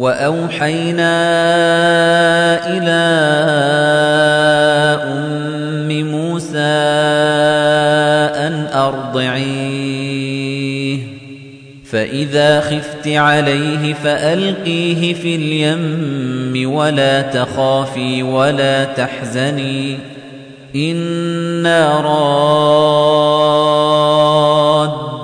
وأوحينا إلى أم موسى أن أرضعيه. فإذا خفت عليه فألقيه في اليم ولا تخافي ولا تحزني. إنا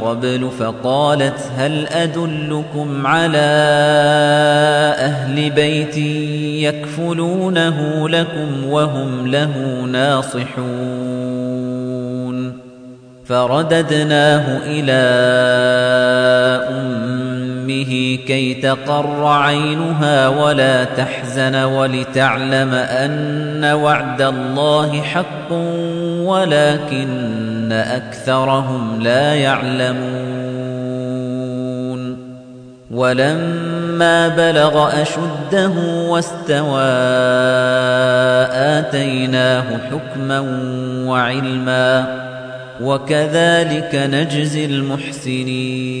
قبل فقالت هل أدلكم على أهل بيت يكفلونه لكم وهم له ناصحون فرددناه إلى أمة كي تقر عينها ولا تحزن ولتعلم أن وعد الله حق ولكن أكثرهم لا يعلمون. ولما بلغ أشده واستوى آتيناه حكما وعلما وكذلك نجزي المحسنين.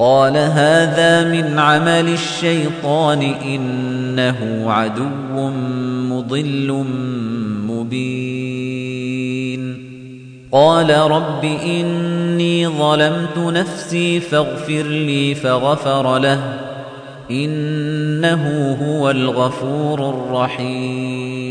قال هذا من عمل الشيطان إنه عدو مضل مبين. قال رب إني ظلمت نفسي فاغفر لي فغفر له إنه هو الغفور الرحيم.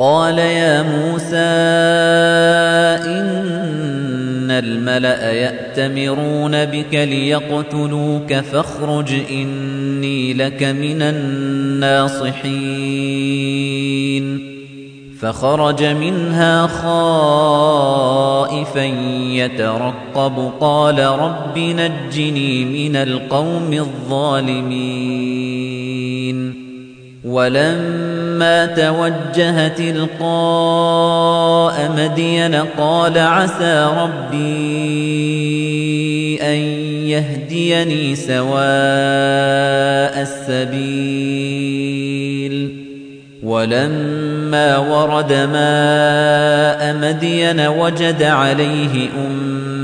قال يا موسى إن الملأ يأتمرون بك ليقتلوك فاخرج إني لك من الناصحين. فخرج منها خائفا يترقب قال رب نجني من القوم الظالمين. ولما توجه تلقاء مدين قال عسى ربي أن يهديني سواء السبيل. ولما ورد ماء مدين وجد عليه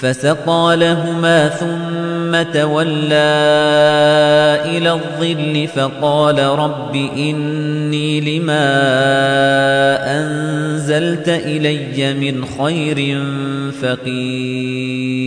فسقى لهما ثم تولى إلى الظل فقال رب إني لما أنزلت إلي من خير فقير.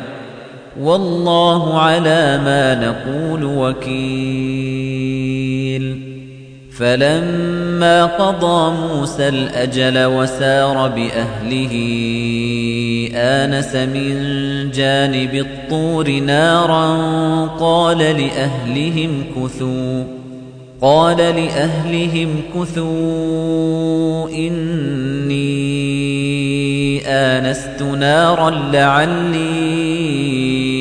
والله على ما نقول وكيل. فلما قضى موسى الأجل وسار بأهله آنس من جانب الطور نارا قال لأهلهم كثوا قال لأهلهم كثوا إني آنست نارا لعلي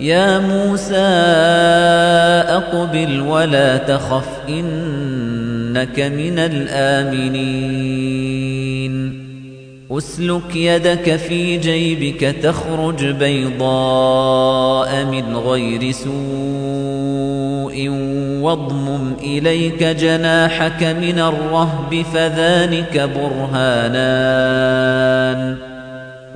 يَا مُوسَىٰ أَقْبِلْ وَلَا تَخَفْ إِنَّكَ مِنَ الْآمِنِينَ. أسلك يدك في جيبك تخرج بيضاء من غير سوء واضمم إليك جناحك من الرهب فذلك برهانان.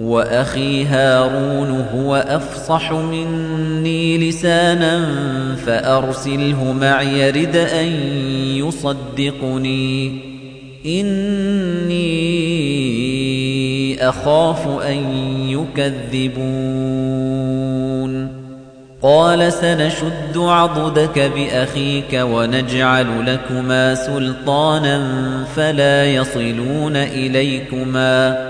وأخي هارون هو أفصح مني لسانا فأرسله معي رد أن يصدقني. إني أخاف أن يكذبون. قال سنشد عضدك بأخيك ونجعل لكما سلطانا فلا يصلون إليكما.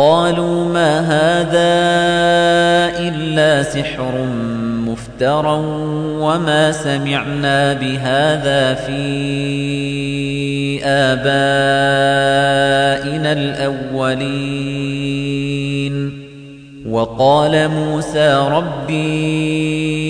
قالوا ما هذا إلا سحر مفترى وما سمعنا بهذا في آبائنا الأولين. وقال موسى ربي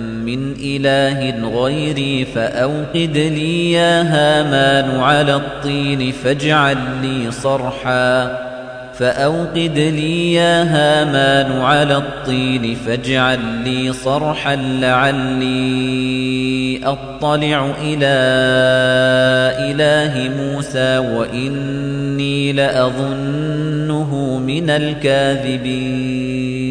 من إله غيري فأوقد لي يا هامان على الطين فاجعل لي صرحا. فأوقد لي يا هامان على الطين فاجعل لي صرحا لعلي أطلع إلى إله موسى وإني لأظنه من الكاذبين.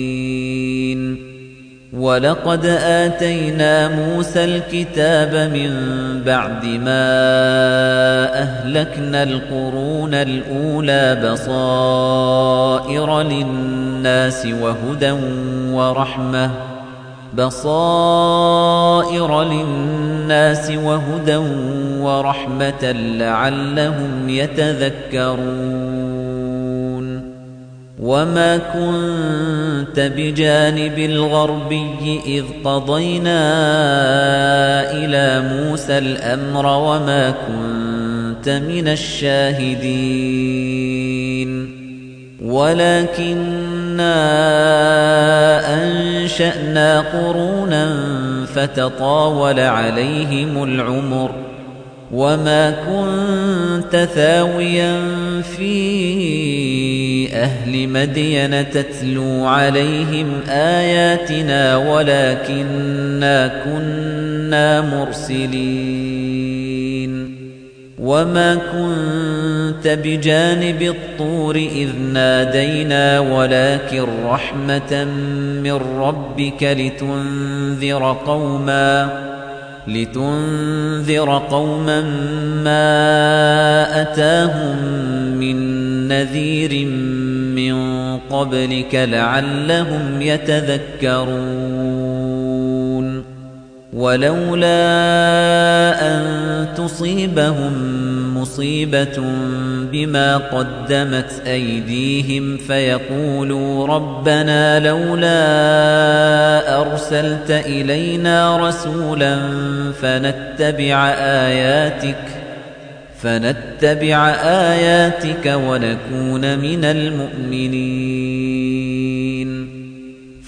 ولقد آتينا موسى الكتاب من بعد ما أهلكنا القرون الأولى بصائر للناس وهدى ورحمة. بصائر للناس وهدى ورحمة لعلهم يتذكرون. وما كنت بجانب الغربي إذ قضينا إلى موسى الأمر وما كنت من الشاهدين ولكننا أنشأنا قرونا فتطاول عليهم العمر وما كنت ثاويا في أهل مدين تتلو عليهم آياتنا ولكننا كنا مرسلين. وما كنت بجانب الطور إذ نادينا ولكن رحمة من ربك لتنذر قوما لتنذر قوما ما أتاهم من نذير من قبلك لعلهم يتذكرون. ولولا أن تصيبهم مصيبة بما قدمت أيديهم فيقولوا ربنا لولا أرسلت إلينا رسولا فنتبع آياتك فنتبع آياتك ونكون من المؤمنين.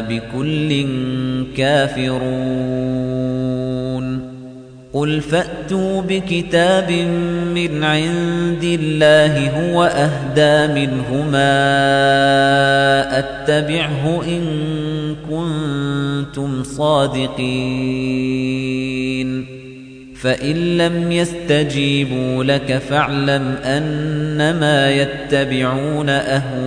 بكل كافرون. قل فأتوا بكتاب من عند الله هو أهدى منهما أتبعه إن كنتم صادقين. فإن لم يستجيبوا لك فاعلم أنما يتبعون أهواءهم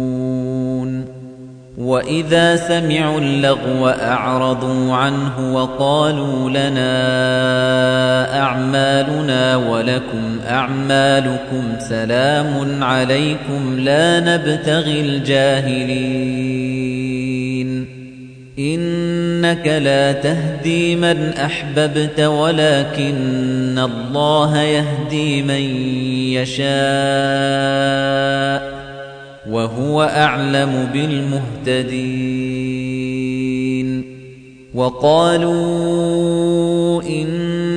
وَإِذَا سَمِعُوا اللَّغْوَ أَعْرَضُوا عَنْهُ وَقَالُوا لَنَا أَعْمَالُنَا وَلَكُمْ أَعْمَالُكُمْ سَلَامٌ عَلَيْكُمْ لَا نَبْتَغِي الْجَاهِلِينَ إِنَّكَ لَا تَهْدِي مَنْ أَحْبَبْتَ وَلَكِنَّ اللَّهَ يَهْدِي مَن يَشَاءُ وهو أعلم بالمهتدين. وقالوا إن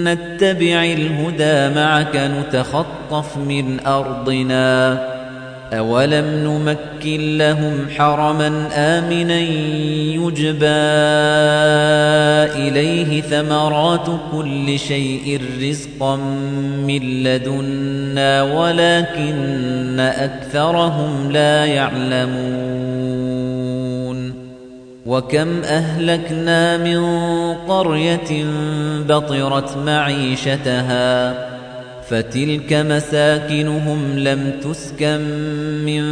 نتبع الهدى معك نتخطف من أرضنا. أولم نمكن لهم حرما آمنا يجبى إليه ثمرات كل شيء رزقا من لدنا ولكن أكثرهم لا يعلمون وكم أهلكنا من قرية بطرت معيشتها فتلك مساكنهم لم تسكن من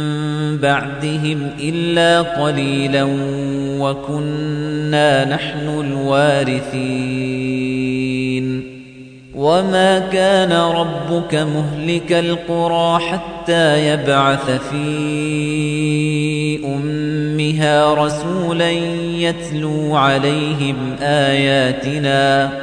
بعدهم إلا قليلا وكنا نحن الوارثين. وما كان ربك مهلك القرى حتى يبعث في أمها رسولا يتلو عليهم آياتنا.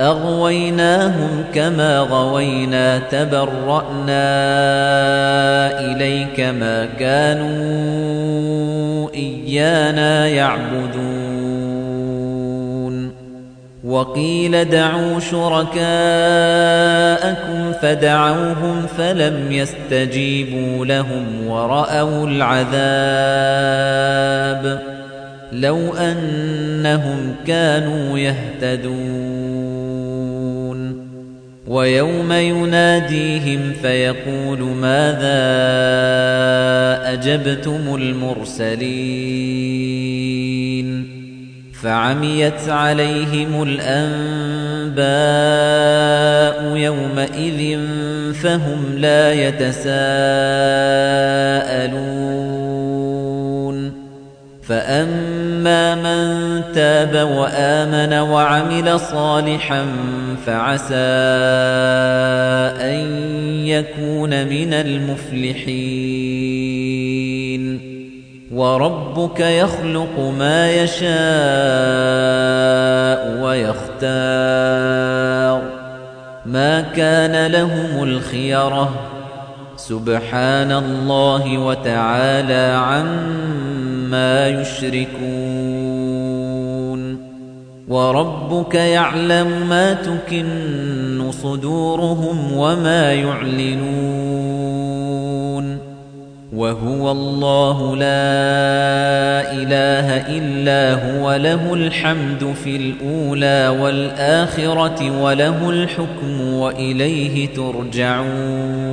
أغويناهم كما غوينا تبرأنا إليك ما كانوا إيانا يعبدون. وقيل دعوا شركاءكم فدعوهم فلم يستجيبوا لهم ورأوا العذاب. لو أنهم كانوا يهتدون. ويوم يناديهم فيقول ماذا أجبتم المرسلين فعميت عليهم الأنباء يومئذ فهم لا يتساءلون فأما من تاب وآمن وعمل صالحا فعسى أن يكون من المفلحين وربك يخلق ما يشاء ويختار ما كان لهم الخيرة سبحان الله وتعالى عما يشركون وربك يعلم ما تكن صدورهم وما يعلنون وهو الله لا إله إلا هو له الحمد في الأولى والآخرة وله الحكم وإليه ترجعون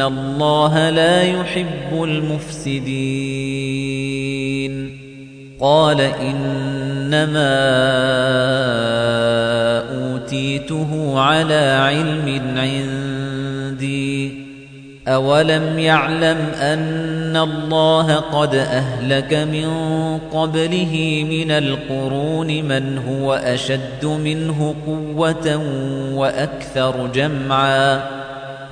الله لا يحب المفسدين قال إنما أوتيته على علم عندي أَوَلَمْ يَعْلَمْ أَنَّ اللَّهَ قَدْ أَهْلَكَ مِن قَبْلِهِ مِنَ الْقُرُونِ مَنْ هُوَ أَشَدُّ مِنْهُ قُوَّةً وَأَكْثَرُ جَمْعًا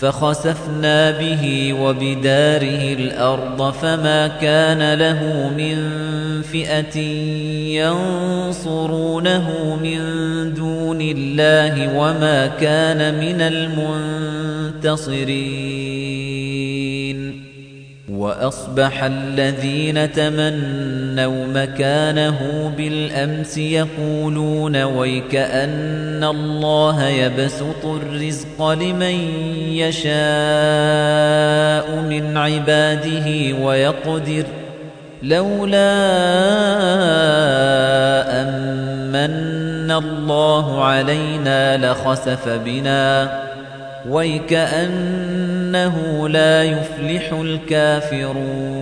فخسفنا به وبداره الأرض فما كان له من فئة ينصرونه من دون الله وما كان من المنتصرين. وأصبح الذين تمنوا مكانه بالأمس يقولون ويك أن الله يبسط الرزق لمن يشاء من عباده ويقدر لولا أمن الله علينا لخسف بنا وَيْكَأَنَّهُ لَا يُفْلِحُ الْكَافِرُونَ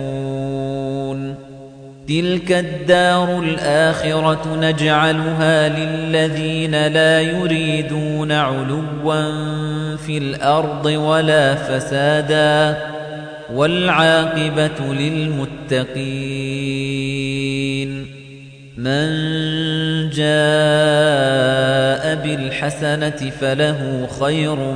تِلْكَ الدَّارُ الْآخِرَةُ نَجْعَلُهَا لِلَّذِينَ لَا يُرِيدُونَ عُلُوًّا فِي الْأَرْضِ وَلَا فَسَادًا وَالْعَاقِبَةُ لِلْمُتَّقِينَ مَنْ جَاءَ بِالْحَسَنَةِ فَلَهُ خَيْرٌ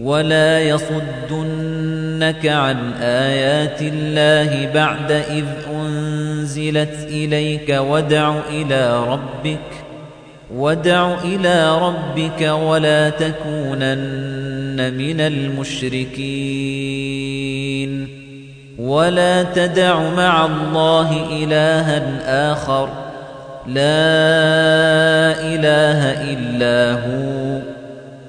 وَلَا يَصُدُّنَّكَ عَن آيَاتِ اللَّهِ بَعْدَ إِذْ أُنزِلَتْ إِلَيْكَ وَادْعُ إِلَىٰ رَبِّكَ وادع إلى ربك ولا تكونن من المشركين ولا تدع مع الله إلها آخر لا إله إلا هو